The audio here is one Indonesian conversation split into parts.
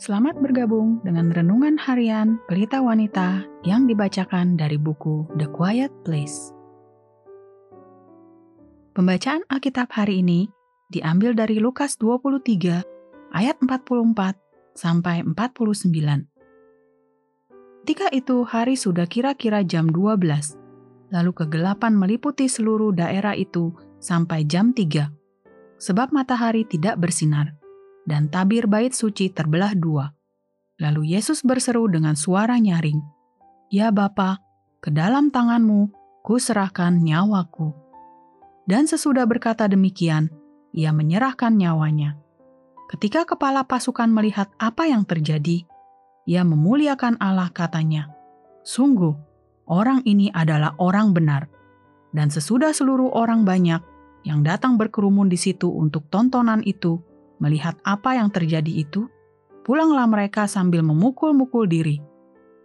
Selamat bergabung dengan renungan harian Pelita Wanita yang dibacakan dari buku The Quiet Place. Pembacaan Alkitab hari ini diambil dari Lukas 23 ayat 44 sampai 49. Ketika itu hari sudah kira-kira jam 12, lalu kegelapan meliputi seluruh daerah itu sampai jam 3, sebab matahari tidak bersinar dan tabir bait suci terbelah dua. Lalu Yesus berseru dengan suara nyaring, Ya Bapa, ke dalam tanganmu ku serahkan nyawaku. Dan sesudah berkata demikian, ia menyerahkan nyawanya. Ketika kepala pasukan melihat apa yang terjadi, ia memuliakan Allah katanya, Sungguh, orang ini adalah orang benar. Dan sesudah seluruh orang banyak yang datang berkerumun di situ untuk tontonan itu, Melihat apa yang terjadi itu, pulanglah mereka sambil memukul-mukul diri.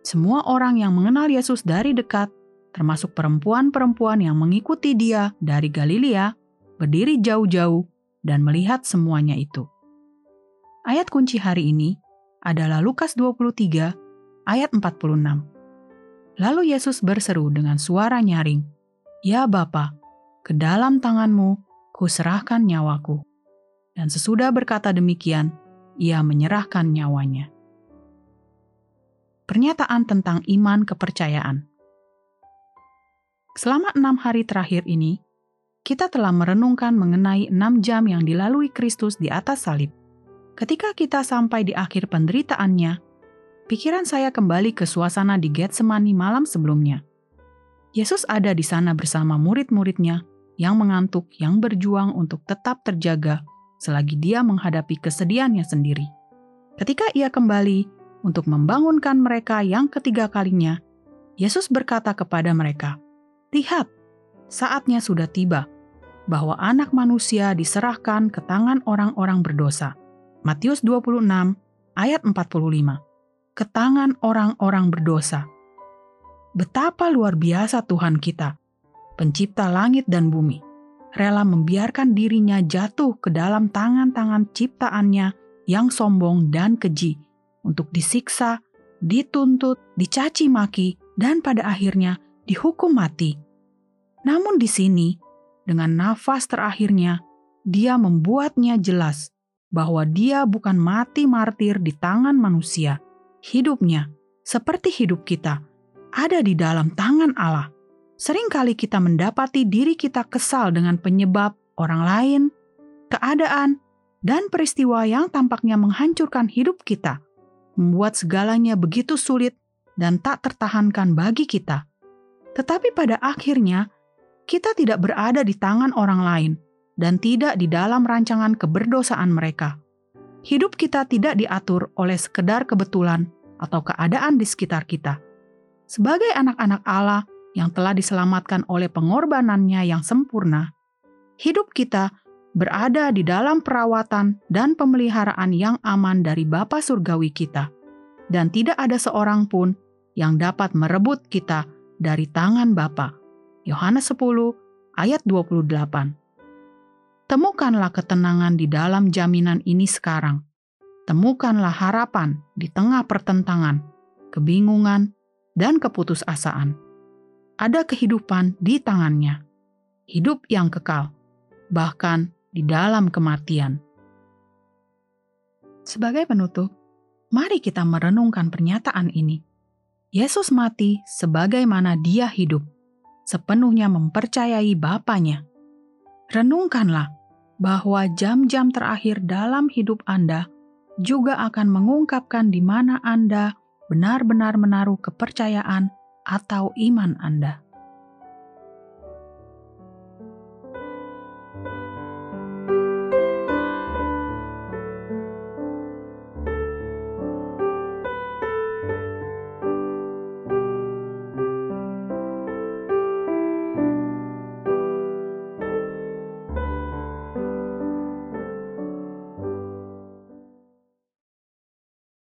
Semua orang yang mengenal Yesus dari dekat, termasuk perempuan-perempuan yang mengikuti dia dari Galilea, berdiri jauh-jauh dan melihat semuanya itu. Ayat kunci hari ini adalah Lukas 23 ayat 46. Lalu Yesus berseru dengan suara nyaring, Ya Bapa, ke dalam tanganmu kuserahkan nyawaku. Dan sesudah berkata demikian, ia menyerahkan nyawanya. Pernyataan tentang iman kepercayaan. Selama enam hari terakhir ini, kita telah merenungkan mengenai enam jam yang dilalui Kristus di atas salib. Ketika kita sampai di akhir penderitaannya, pikiran saya kembali ke suasana di Getsemani malam sebelumnya. Yesus ada di sana bersama murid-muridnya yang mengantuk, yang berjuang untuk tetap terjaga selagi dia menghadapi kesedihannya sendiri. Ketika ia kembali untuk membangunkan mereka yang ketiga kalinya, Yesus berkata kepada mereka, "Lihat, saatnya sudah tiba bahwa Anak Manusia diserahkan ke tangan orang-orang berdosa." Matius 26 ayat 45. Ke tangan orang-orang berdosa. Betapa luar biasa Tuhan kita, pencipta langit dan bumi rela membiarkan dirinya jatuh ke dalam tangan-tangan ciptaannya yang sombong dan keji untuk disiksa, dituntut, dicaci maki, dan pada akhirnya dihukum mati. Namun di sini, dengan nafas terakhirnya, dia membuatnya jelas bahwa dia bukan mati martir di tangan manusia. Hidupnya, seperti hidup kita, ada di dalam tangan Allah. Seringkali kita mendapati diri kita kesal dengan penyebab orang lain, keadaan, dan peristiwa yang tampaknya menghancurkan hidup kita, membuat segalanya begitu sulit dan tak tertahankan bagi kita. Tetapi pada akhirnya, kita tidak berada di tangan orang lain dan tidak di dalam rancangan keberdosaan mereka. Hidup kita tidak diatur oleh sekedar kebetulan atau keadaan di sekitar kita. Sebagai anak-anak Allah, yang telah diselamatkan oleh pengorbanannya yang sempurna, hidup kita berada di dalam perawatan dan pemeliharaan yang aman dari Bapa Surgawi kita, dan tidak ada seorang pun yang dapat merebut kita dari tangan Bapa. Yohanes 10 ayat 28 Temukanlah ketenangan di dalam jaminan ini sekarang. Temukanlah harapan di tengah pertentangan, kebingungan, dan keputusasaan ada kehidupan di tangannya, hidup yang kekal, bahkan di dalam kematian. Sebagai penutup, mari kita merenungkan pernyataan ini. Yesus mati sebagaimana dia hidup, sepenuhnya mempercayai Bapaknya. Renungkanlah bahwa jam-jam terakhir dalam hidup Anda juga akan mengungkapkan di mana Anda benar-benar menaruh kepercayaan atau iman Anda.